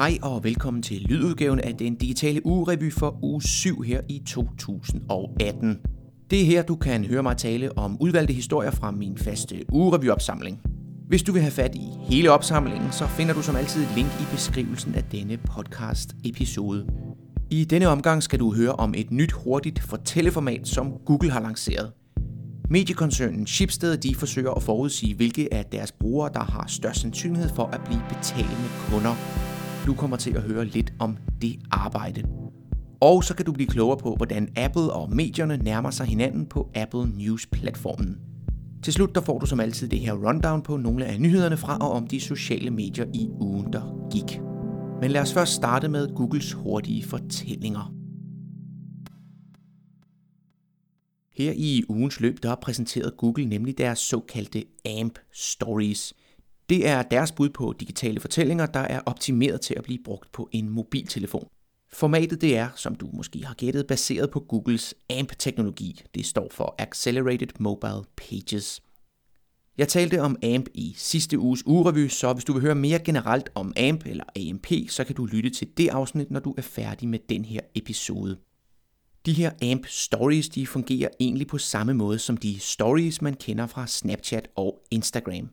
Hej og velkommen til lydudgaven af den digitale ugerevy for uge 7 her i 2018. Det er her, du kan høre mig tale om udvalgte historier fra min faste ugerevyopsamling. Hvis du vil have fat i hele opsamlingen, så finder du som altid et link i beskrivelsen af denne podcast episode. I denne omgang skal du høre om et nyt hurtigt fortælleformat, som Google har lanceret. Mediekoncernen Schibsted de forsøger at forudsige, hvilke af deres brugere, der har størst sandsynlighed for at blive betalende kunder. Du kommer til at høre lidt om det arbejde. Og så kan du blive klogere på, hvordan Apple og medierne nærmer sig hinanden på Apple News-platformen. Til slut der får du som altid det her rundown på nogle af nyhederne fra og om de sociale medier i ugen, der gik. Men lad os først starte med Googles hurtige fortællinger. Her i ugens løb, der præsenterede Google nemlig deres såkaldte AMP Stories. Det er deres bud på digitale fortællinger, der er optimeret til at blive brugt på en mobiltelefon. Formatet det er, som du måske har gættet, baseret på Googles AMP-teknologi. Det står for Accelerated Mobile Pages. Jeg talte om AMP i sidste uges ugerevy, så hvis du vil høre mere generelt om AMP eller AMP, så kan du lytte til det afsnit, når du er færdig med den her episode. De her AMP Stories de fungerer egentlig på samme måde som de stories, man kender fra Snapchat og Instagram.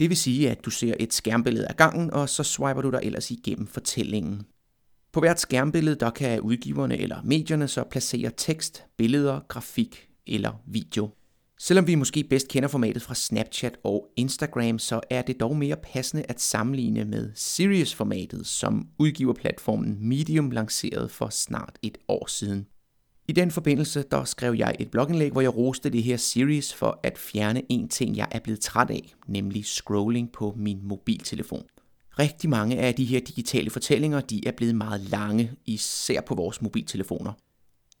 Det vil sige, at du ser et skærmbillede af gangen, og så swiper du dig ellers igennem fortællingen. På hvert skærmbillede der kan udgiverne eller medierne så placere tekst, billeder, grafik eller video. Selvom vi måske bedst kender formatet fra Snapchat og Instagram, så er det dog mere passende at sammenligne med Sirius-formatet, som udgiverplatformen Medium lancerede for snart et år siden. I den forbindelse der skrev jeg et blogindlæg, hvor jeg roste det her series for at fjerne en ting, jeg er blevet træt af, nemlig scrolling på min mobiltelefon. Rigtig mange af de her digitale fortællinger, de er blevet meget lange, især på vores mobiltelefoner.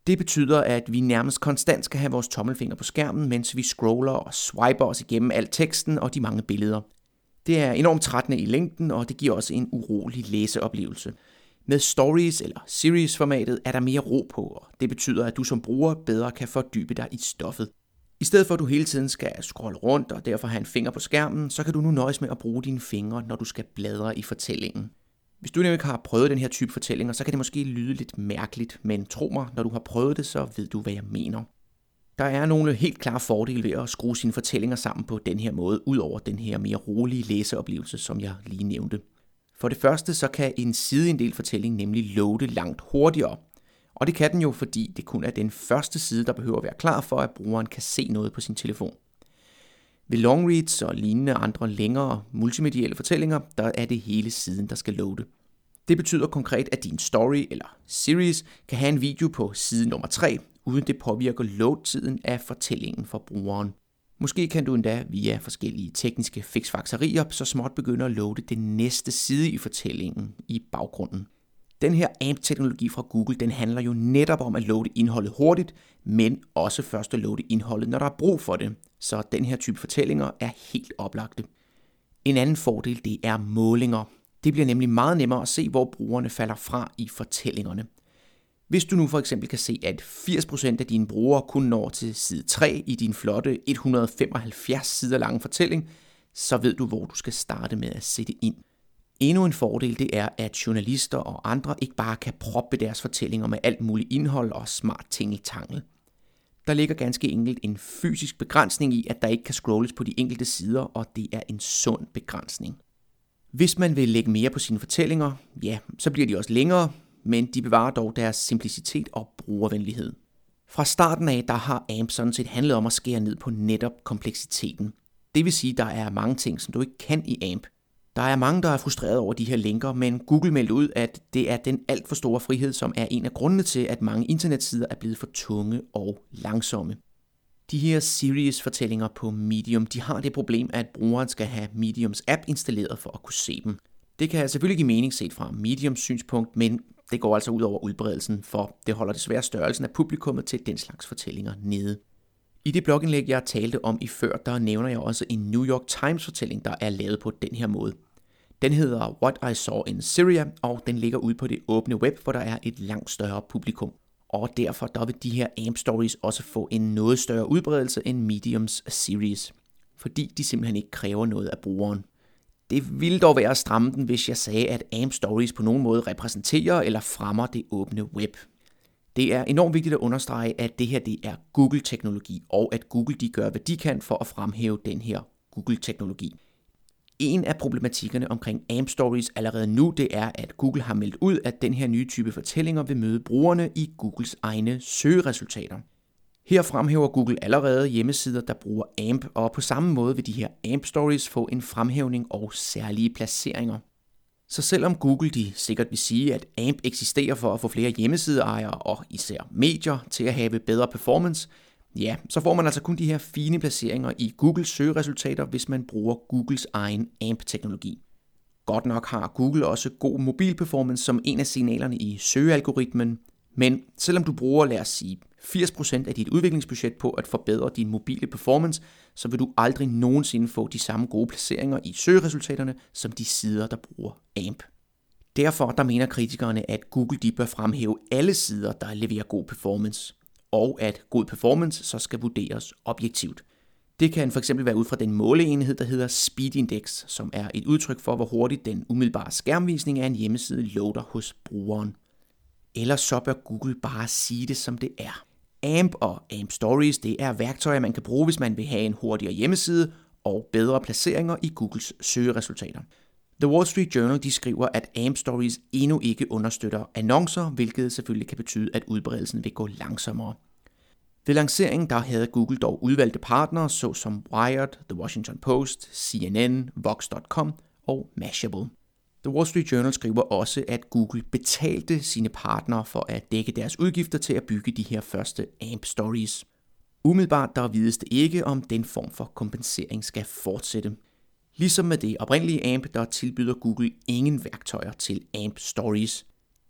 Det betyder, at vi nærmest konstant skal have vores tommelfinger på skærmen, mens vi scroller og swiper os igennem al teksten og de mange billeder. Det er enormt trættende i længden, og det giver også en urolig læseoplevelse. Med stories eller series formatet er der mere ro på, og det betyder, at du som bruger bedre kan fordybe dig i stoffet. I stedet for at du hele tiden skal scrolle rundt og derfor have en finger på skærmen, så kan du nu nøjes med at bruge dine fingre, når du skal bladre i fortællingen. Hvis du nemlig har prøvet den her type fortællinger, så kan det måske lyde lidt mærkeligt, men tro mig, når du har prøvet det, så ved du, hvad jeg mener. Der er nogle helt klare fordele ved at skrue sine fortællinger sammen på den her måde, ud over den her mere rolige læseoplevelse, som jeg lige nævnte. For det første så kan en sideinddel fortælling nemlig loade langt hurtigere. Og det kan den jo, fordi det kun er den første side, der behøver at være klar for, at brugeren kan se noget på sin telefon. Ved long reads og lignende andre længere multimedielle fortællinger, der er det hele siden, der skal loade. Det betyder konkret, at din story eller series kan have en video på side nummer 3, uden det påvirker load-tiden af fortællingen for brugeren. Måske kan du endda via forskellige tekniske fiksfakserier så småt begynde at loade den næste side i fortællingen i baggrunden. Den her AMP-teknologi fra Google, den handler jo netop om at loade indholdet hurtigt, men også først at loade indholdet, når der er brug for det. Så den her type fortællinger er helt oplagte. En anden fordel, det er målinger. Det bliver nemlig meget nemmere at se, hvor brugerne falder fra i fortællingerne. Hvis du nu for eksempel kan se, at 80% af dine brugere kun når til side 3 i din flotte 175 sider lange fortælling, så ved du, hvor du skal starte med at sætte ind. Endnu en fordel det er, at journalister og andre ikke bare kan proppe deres fortællinger med alt muligt indhold og smart tingeltangel. Der ligger ganske enkelt en fysisk begrænsning i, at der ikke kan scrolles på de enkelte sider, og det er en sund begrænsning. Hvis man vil lægge mere på sine fortællinger, ja, så bliver de også længere, men de bevarer dog deres simplicitet og brugervenlighed. Fra starten af, der har AMP sådan set handlet om at skære ned på netop kompleksiteten. Det vil sige, der er mange ting, som du ikke kan i AMP. Der er mange, der er frustreret over de her linker, men Google meldte ud, at det er den alt for store frihed, som er en af grundene til, at mange internetsider er blevet for tunge og langsomme. De her series-fortællinger på Medium, de har det problem, at brugeren skal have Mediums app installeret for at kunne se dem. Det kan selvfølgelig give mening set fra Mediums synspunkt, men det går altså ud over udbredelsen, for det holder desværre størrelsen af publikummet til den slags fortællinger nede. I det blogindlæg, jeg talte om i før, der nævner jeg også en New York Times fortælling, der er lavet på den her måde. Den hedder What I Saw in Syria, og den ligger ude på det åbne web, hvor der er et langt større publikum. Og derfor der vil de her AMP Stories også få en noget større udbredelse end Mediums series, fordi de simpelthen ikke kræver noget af brugeren. Det ville dog være at stramme den, hvis jeg sagde, at AMP Stories på nogen måde repræsenterer eller fremmer det åbne web. Det er enormt vigtigt at understrege, at det her det er Google-teknologi, og at Google de gør, hvad de kan for at fremhæve den her Google-teknologi. En af problematikkerne omkring AMP Stories allerede nu, det er, at Google har meldt ud, at den her nye type fortællinger vil møde brugerne i Googles egne søgeresultater. Her fremhæver Google allerede hjemmesider, der bruger AMP, og på samme måde vil de her AMP Stories få en fremhævning og særlige placeringer. Så selvom Google de sikkert vil sige, at AMP eksisterer for at få flere hjemmesideejere og især medier til at have bedre performance, ja, så får man altså kun de her fine placeringer i Googles søgeresultater, hvis man bruger Googles egen AMP-teknologi. Godt nok har Google også god mobilperformance som en af signalerne i søgealgoritmen, men selvom du bruger, lad os sige, 80% af dit udviklingsbudget på at forbedre din mobile performance, så vil du aldrig nogensinde få de samme gode placeringer i søgeresultaterne som de sider, der bruger AMP. Derfor der mener kritikerne, at Google de bør fremhæve alle sider, der leverer god performance, og at god performance så skal vurderes objektivt. Det kan fx være ud fra den måleenhed, der hedder Speed Index, som er et udtryk for, hvor hurtigt den umiddelbare skærmvisning af en hjemmeside loader hos brugeren. Eller så bør Google bare sige det, som det er. AMP og AMP Stories det er værktøjer, man kan bruge, hvis man vil have en hurtigere hjemmeside og bedre placeringer i Googles søgeresultater. The Wall Street Journal de skriver, at AMP Stories endnu ikke understøtter annoncer, hvilket selvfølgelig kan betyde, at udbredelsen vil gå langsommere. Ved lanceringen der havde Google dog udvalgte partnere, såsom Wired, The Washington Post, CNN, Vox.com og Mashable. The Wall Street Journal skriver også, at Google betalte sine partnere for at dække deres udgifter til at bygge de her første AMP Stories. Umiddelbart der vides det ikke, om den form for kompensering skal fortsætte. Ligesom med det oprindelige AMP, der tilbyder Google ingen værktøjer til AMP Stories.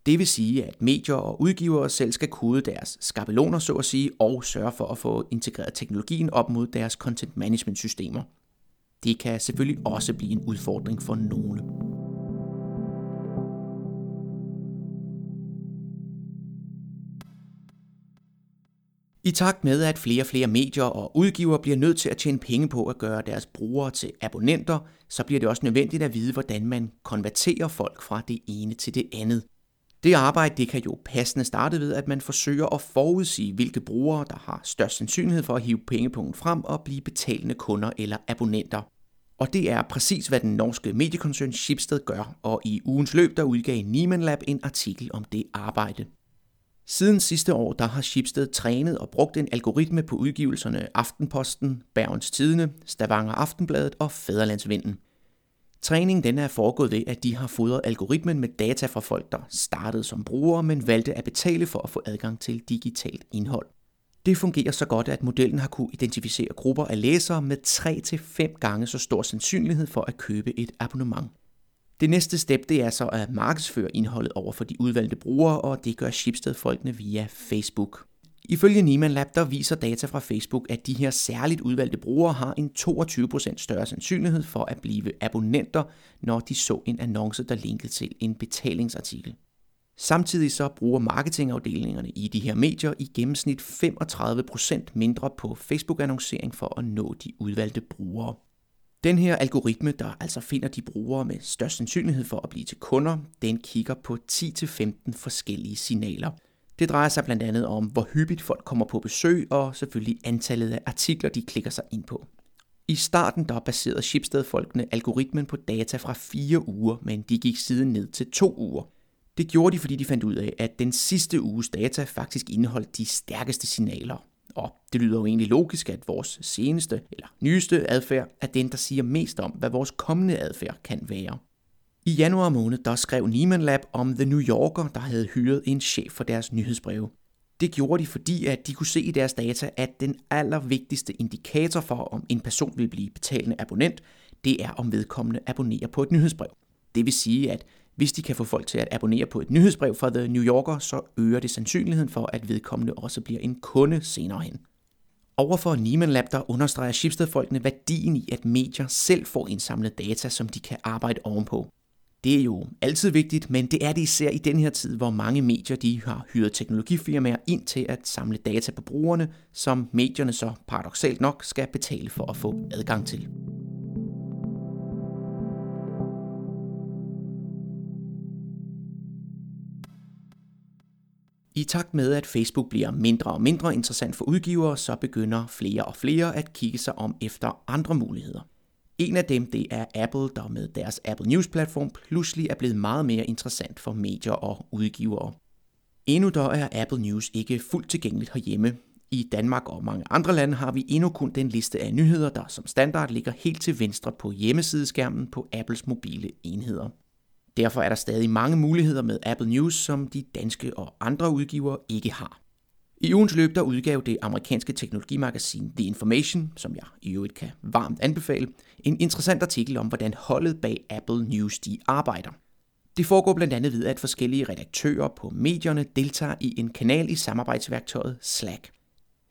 Det vil sige, at medier og udgivere selv skal kode deres skabeloner, så at sige, og sørge for at få integreret teknologien op mod deres content management systemer. Det kan selvfølgelig også blive en udfordring for nogle. I takt med, at flere og flere medier og udgiver bliver nødt til at tjene penge på at gøre deres brugere til abonnenter, så bliver det også nødvendigt at vide, hvordan man konverterer folk fra det ene til det andet. Det arbejde det kan jo passende starte ved, at man forsøger at forudsige, hvilke brugere, der har størst sandsynlighed for at hive pengepunkten frem og blive betalende kunder eller abonnenter. Og det er præcis, hvad den norske mediekoncern Schibsted gør, og i ugens løb der udgav Nieman Lab en artikel om det arbejde. Siden sidste år der har Schibsted trænet og brugt en algoritme på udgivelserne Aftenposten, Bergens Tidene, Stavanger Aftenbladet og Fæderlandsvinden. Træningen den er foregået ved, at de har fodret algoritmen med data fra folk, der startede som brugere, men valgte at betale for at få adgang til digitalt indhold. Det fungerer så godt, at modellen har kunne identificere grupper af læsere med 3-5 gange så stor sandsynlighed for at købe et abonnement. Det næste step det er så at markedsføre indholdet over for de udvalgte brugere, og det gør Shipstead-folkene via Facebook. Ifølge Nieman Lab, der viser data fra Facebook, at de her særligt udvalgte brugere har en 22% større sandsynlighed for at blive abonnenter, når de så en annonce, der linkede til en betalingsartikel. Samtidig så bruger marketingafdelingerne i de her medier i gennemsnit 35% mindre på Facebook-annoncering for at nå de udvalgte brugere. Den her algoritme, der altså finder de brugere med størst sandsynlighed for at blive til kunder, den kigger på 10-15 forskellige signaler. Det drejer sig blandt andet om, hvor hyppigt folk kommer på besøg, og selvfølgelig antallet af artikler, de klikker sig ind på. I starten der baserede Shipstead-folkene algoritmen på data fra fire uger, men de gik siden ned til to uger. Det gjorde de, fordi de fandt ud af, at den sidste uges data faktisk indeholdt de stærkeste signaler, og det lyder jo egentlig logisk, at vores seneste eller nyeste adfærd er den, der siger mest om, hvad vores kommende adfærd kan være. I januar måned der skrev Nieman Lab om The New Yorker, der havde hyret en chef for deres nyhedsbreve. Det gjorde de, fordi at de kunne se i deres data, at den allervigtigste indikator for, om en person vil blive betalende abonnent, det er, om vedkommende abonnerer på et nyhedsbrev. Det vil sige, at hvis de kan få folk til at abonnere på et nyhedsbrev fra The New Yorker, så øger det sandsynligheden for, at vedkommende også bliver en kunde senere hen. Overfor Nieman Lab der understreger Schibsted-folkene værdien i, at medier selv får indsamlet data, som de kan arbejde ovenpå. Det er jo altid vigtigt, men det er det især i den her tid, hvor mange medier de har hyret teknologifirmaer ind til at samle data på brugerne, som medierne så paradoxalt nok skal betale for at få adgang til. I takt med, at Facebook bliver mindre og mindre interessant for udgivere, så begynder flere og flere at kigge sig om efter andre muligheder. En af dem det er Apple, der med deres Apple News-platform pludselig er blevet meget mere interessant for medier og udgivere. Endnu der er Apple News ikke fuldt tilgængeligt herhjemme. I Danmark og mange andre lande har vi endnu kun den liste af nyheder, der som standard ligger helt til venstre på hjemmesideskærmen på Apples mobile enheder. Derfor er der stadig mange muligheder med Apple News, som de danske og andre udgivere ikke har. I ugens løb der udgav det amerikanske teknologimagasin The Information, som jeg i øvrigt kan varmt anbefale, en interessant artikel om, hvordan holdet bag Apple News de arbejder. Det foregår blandt andet ved, at forskellige redaktører på medierne deltager i en kanal i samarbejdsværktøjet Slack.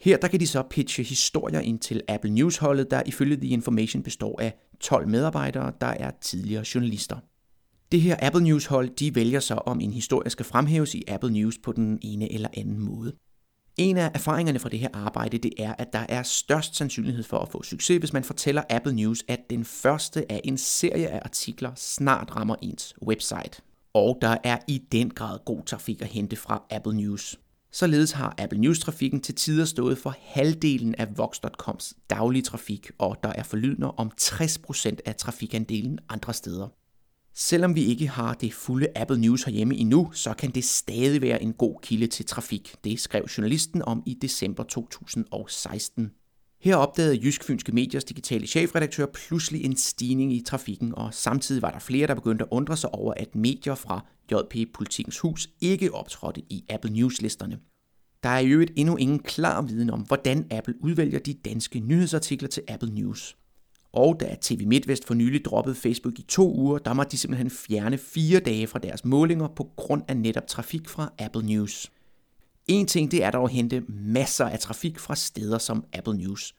Her der kan de så pitche historier ind til Apple News-holdet, der ifølge The Information består af 12 medarbejdere, der er tidligere journalister. Det her Apple News-hold de vælger så, om en historie skal fremhæves i Apple News på den ene eller anden måde. En af erfaringerne fra det her arbejde, det er, at der er størst sandsynlighed for at få succes, hvis man fortæller Apple News, at den første af en serie af artikler snart rammer ens website. Og der er i den grad god trafik at hente fra Apple News. Således har Apple News-trafikken til tider stået for halvdelen af Vox.coms daglige trafik, og der er forlydende om 60% af trafikandelen andre steder. Selvom vi ikke har det fulde Apple News herhjemme endnu, så kan det stadig være en god kilde til trafik. Det skrev journalisten om i december 2016. Her opdagede Jysk Fynske Mediers digitale chefredaktør pludselig en stigning i trafikken, og samtidig var der flere, der begyndte at undre sig over, at medier fra JP Politikens Hus ikke optrådte i Apple News-listerne. Der er i øvrigt endnu ingen klar viden om, hvordan Apple udvælger de danske nyhedsartikler til Apple News. Og da TV MidtVest for nylig droppede Facebook i to uger, der måtte de simpelthen fjerne fire dage fra deres målinger på grund af netop trafik fra Apple News. En ting det er dog at hente masser af trafik fra steder som Apple News.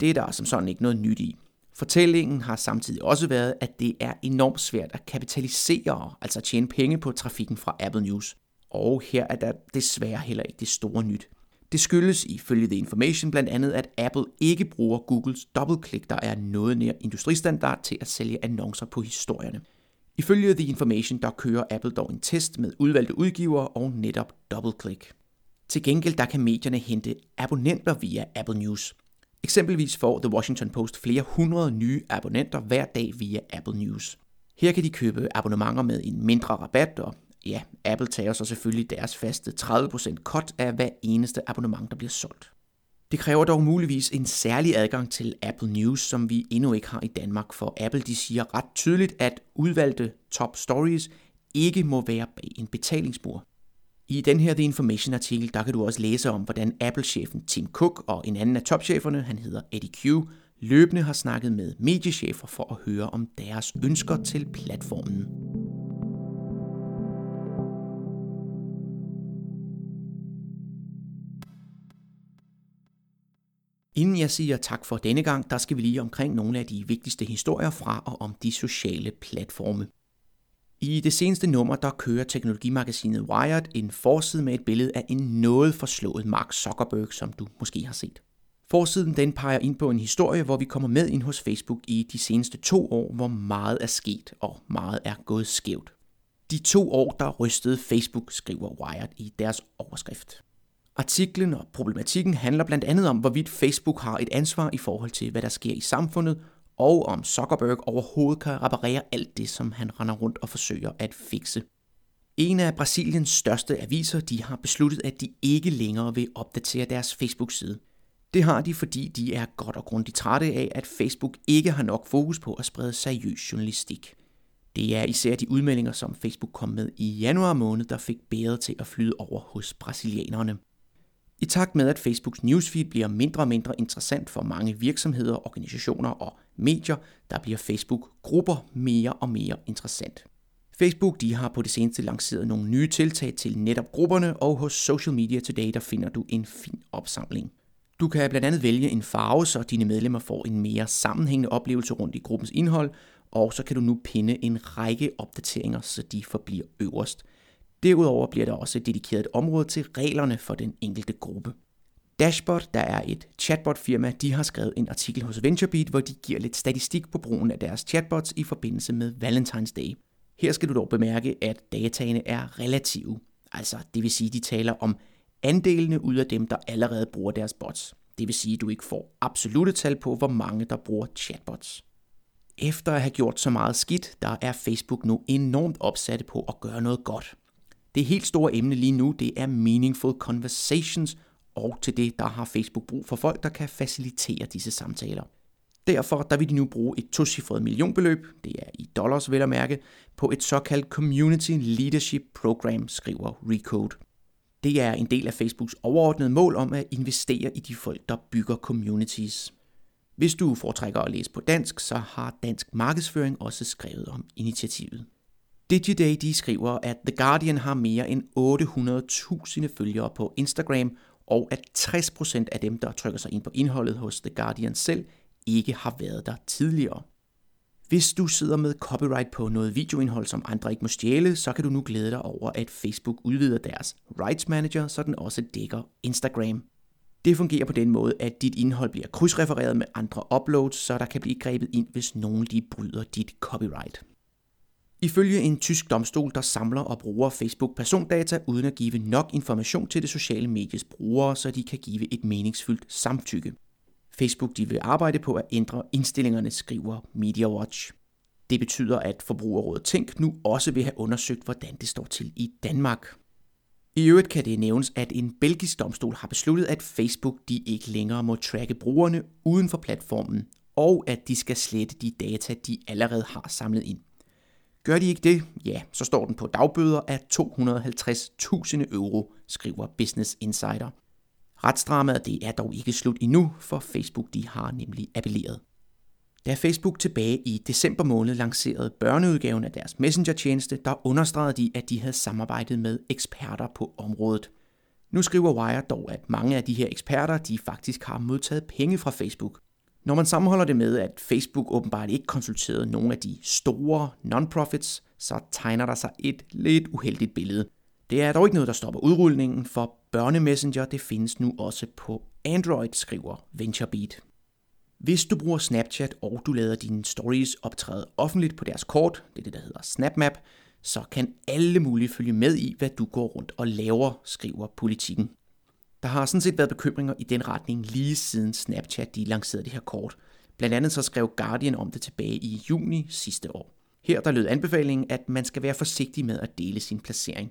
Det er der som sådan ikke noget nyt i. Fortællingen har samtidig også været, at det er enormt svært at kapitalisere, altså tjene penge på trafikken fra Apple News. Og her er der desværre heller ikke det store nyt. Det skyldes ifølge The Information blandt andet, at Apple ikke bruger Googles dobbeltklik, der er noget nær industristandard til at sælge annoncer på historierne. Ifølge The Information, der kører Apple dog en test med udvalgte udgivere og netop dobbeltklik. Til gengæld der kan medierne hente abonnenter via Apple News. Eksempelvis får The Washington Post flere hundrede nye abonnenter hver dag via Apple News. Her kan de købe abonnementer med en mindre rabat, og ja, Apple tager så selvfølgelig deres faste 30% cut af hver eneste abonnement, der bliver solgt. Det kræver dog muligvis en særlig adgang til Apple News, som vi endnu ikke har i Danmark, for Apple de siger ret tydeligt, at udvalgte top stories ikke må være bag en betalingsmur. I den her The Information artikel, der kan du også læse om, hvordan Apple-chefen Tim Cook og en anden af topcheferne, han hedder Eddie Q, løbende har snakket med mediechefer for at høre om deres ønsker til platformen. Inden jeg siger tak for denne gang, der skal vi lige omkring nogle af de vigtigste historier fra og om de sociale platforme. I det seneste nummer, der kører teknologimagasinet Wired en forside med et billede af en noget forslået Mark Zuckerberg, som du måske har set. Forsiden den peger ind på en historie, hvor vi kommer med ind hos Facebook i de seneste to år, hvor meget er sket og meget er gået skævt. De to år, der rystede Facebook, skriver Wired i deres overskrift. Artiklen og problematikken handler blandt andet om, hvorvidt Facebook har et ansvar i forhold til, hvad der sker i samfundet, og om Zuckerberg overhovedet kan reparere alt det, som han render rundt og forsøger at fikse. En af Brasiliens største aviser de har besluttet, at de ikke længere vil opdatere deres Facebook-side. Det har de, fordi de er godt og grundigt trætte af, at Facebook ikke har nok fokus på at sprede seriøs journalistik. Det er især de udmeldinger, som Facebook kom med i januar måned, der fik bæret til at flyde over hos brasilianerne. I takt med, at Facebooks newsfeed bliver mindre og mindre interessant for mange virksomheder, organisationer og medier, der bliver Facebook-grupper mere og mere interessant. Facebook de har på det seneste lanceret nogle nye tiltag til netop grupperne, og hos Social Media Today der finder du en fin opsamling. Du kan blandt andet vælge en farve, så dine medlemmer får en mere sammenhængende oplevelse rundt i gruppens indhold, og så kan du nu pinde en række opdateringer, så de forbliver øverst. Derudover bliver der også dedikeret et område til reglerne for den enkelte gruppe. Dashbot, der er et chatbot-firma, de har skrevet en artikel hos VentureBeat, hvor de giver lidt statistik på brugen af deres chatbots i forbindelse med Valentine's Day. Her skal du dog bemærke, at dataene er relative. Altså, det vil sige, de taler om andelene ud af dem, der allerede bruger deres bots. Det vil sige, at du ikke får absolute tal på, hvor mange der bruger chatbots. Efter at have gjort så meget skidt, der er Facebook nu enormt opsatte på at gøre noget godt. Det helt store emne lige nu, det er meaningful conversations, og til det, der har Facebook brug for folk, der kan facilitere disse samtaler. Derfor der vil de nu bruge et tocifret millionbeløb, det er i dollars vel at mærke, på et såkaldt Community Leadership Program, skriver Recode. Det er en del af Facebooks overordnede mål om at investere i de folk, der bygger communities. Hvis du foretrækker at læse på dansk, så har Dansk Markedsføring også skrevet om initiativet. Digiday de skriver, at The Guardian har mere end 800.000 følgere på Instagram, og at 60% af dem, der trykker sig ind på indholdet hos The Guardian selv, ikke har været der tidligere. Hvis du sidder med copyright på noget videoindhold, som andre ikke må stjæle, så kan du nu glæde dig over, at Facebook udvider deres Rights Manager, så den også dækker Instagram. Det fungerer på den måde, at dit indhold bliver krydsrefereret med andre uploads, så der kan blive grebet ind, hvis nogen lige bryder dit copyright. Ifølge en tysk domstol, der samler og bruger Facebook persondata uden at give nok information til det sociale medies brugere, så de kan give et meningsfyldt samtykke. Facebook de vil arbejde på at ændre indstillingerne, skriver MediaWatch. Det betyder, at Forbrugerrådet Tænk nu også vil have undersøgt, hvordan det står til i Danmark. I øvrigt kan det nævnes, at en belgisk domstol har besluttet, at Facebook de ikke længere må tracke brugerne uden for platformen, og at de skal slette de data, de allerede har samlet ind. Gør de ikke det, ja, så står den på dagbøder af 250.000 euro, skriver Business Insider. Retsdramaet det er dog ikke slut endnu, for Facebook de har nemlig appelleret. Da Facebook tilbage i december måned lancerede børneudgaven af deres messenger-tjeneste, der understregede de, at de havde samarbejdet med eksperter på området. Nu skriver Wire dog, at mange af de her eksperter, de faktisk har modtaget penge fra Facebook. Når man sammenholder det med, at Facebook åbenbart ikke konsulterede nogle af de store non-profits, så tegner der sig et lidt uheldigt billede. Det er dog ikke noget, der stopper udrulningen, for børnemessenger det findes nu også på Android, skriver VentureBeat. Hvis du bruger Snapchat, og du lader dine stories optræde offentligt på deres kort, det er det, der hedder SnapMap, så kan alle mulige følge med i, hvad du går rundt og laver, skriver politikken. Der har sådan set været bekymringer i den retning lige siden Snapchat de lancerede det her kort. Blandt andet så skrev Guardian om det tilbage i juni sidste år. Her der lød anbefalingen, at man skal være forsigtig med at dele sin placering.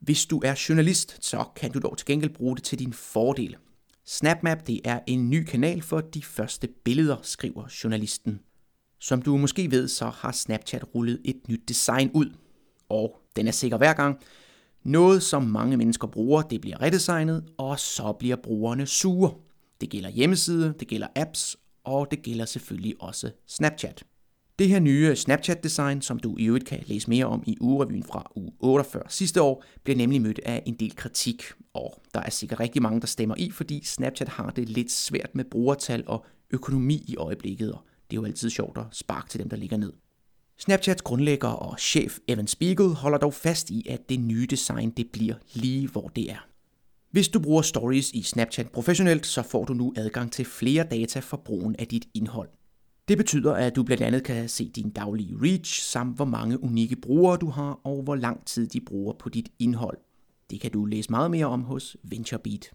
Hvis du er journalist, så kan du dog til gengæld bruge det til din fordel. SnapMap det er en ny kanal for de første billeder, skriver journalisten. Som du måske ved, så har Snapchat rullet et nyt design ud. Og den er sikker hver gang. Noget, som mange mennesker bruger, det bliver redesignet, og så bliver brugerne sure. Det gælder hjemmesider, det gælder apps, og det gælder selvfølgelig også Snapchat. Det her nye Snapchat-design, som du i øvrigt kan læse mere om i ugerevyen fra uge 48 sidste år, bliver nemlig mødt af en del kritik, og der er sikkert rigtig mange, der stemmer i, fordi Snapchat har det lidt svært med brugertal og økonomi i øjeblikket, og det er jo altid sjovt at sparke til dem, der ligger ned. Snapchats grundlægger og chef Evan Spiegel holder dog fast i, at det nye design det bliver lige hvor det er. Hvis du bruger stories i Snapchat professionelt, så får du nu adgang til flere data for brugen af dit indhold. Det betyder, at du blandt andet kan se din daglige reach, samt hvor mange unikke brugere du har, og hvor lang tid de bruger på dit indhold. Det kan du læse meget mere om hos VentureBeat.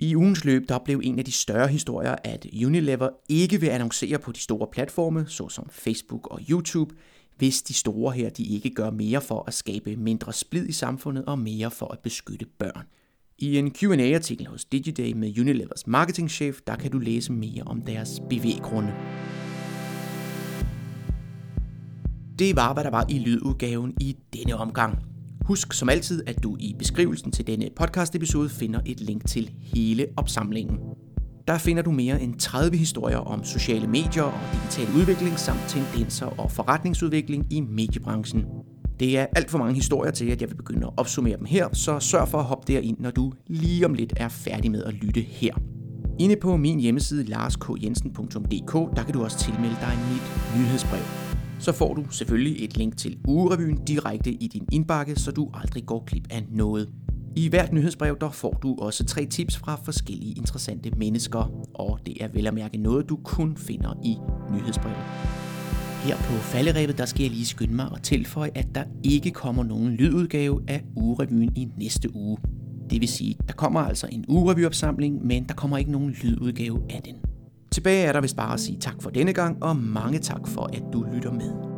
I ugens løb der blev en af de større historier, at Unilever ikke vil annoncere på de store platforme, såsom Facebook og YouTube, hvis de store her de ikke gør mere for at skabe mindre splid i samfundet og mere for at beskytte børn. I en Q&A-artikel hos Digiday med Unilevers marketingchef, der kan du læse mere om deres bevæggrunde. Det var, hvad der var i lydudgaven i denne omgang. Husk som altid, at du i beskrivelsen til denne podcast episode finder et link til hele opsamlingen. Der finder du mere end 30 historier om sociale medier og digital udvikling samt tendenser og forretningsudvikling i mediebranchen. Det er alt for mange historier til, at jeg vil begynde at opsummere dem her, så sørg for at hoppe derind, når du lige om lidt er færdig med at lytte her. Inde på min hjemmeside larskjensen.dk, der kan du også tilmelde dig mit nyhedsbrev så får du selvfølgelig et link til ugerevyen direkte i din indbakke, så du aldrig går glip af noget. I hvert nyhedsbrev der får du også tre tips fra forskellige interessante mennesker, og det er vel at mærke noget, du kun finder i nyhedsbrevet. Her på falderæbet, der skal jeg lige skynde mig at tilføje, at der ikke kommer nogen lydudgave af ugerevyen i næste uge. Det vil sige, der kommer altså en ugerevyopsamling, men der kommer ikke nogen lydudgave af den. Tilbage er der vist bare at sige tak for denne gang, og mange tak for, at du lytter med.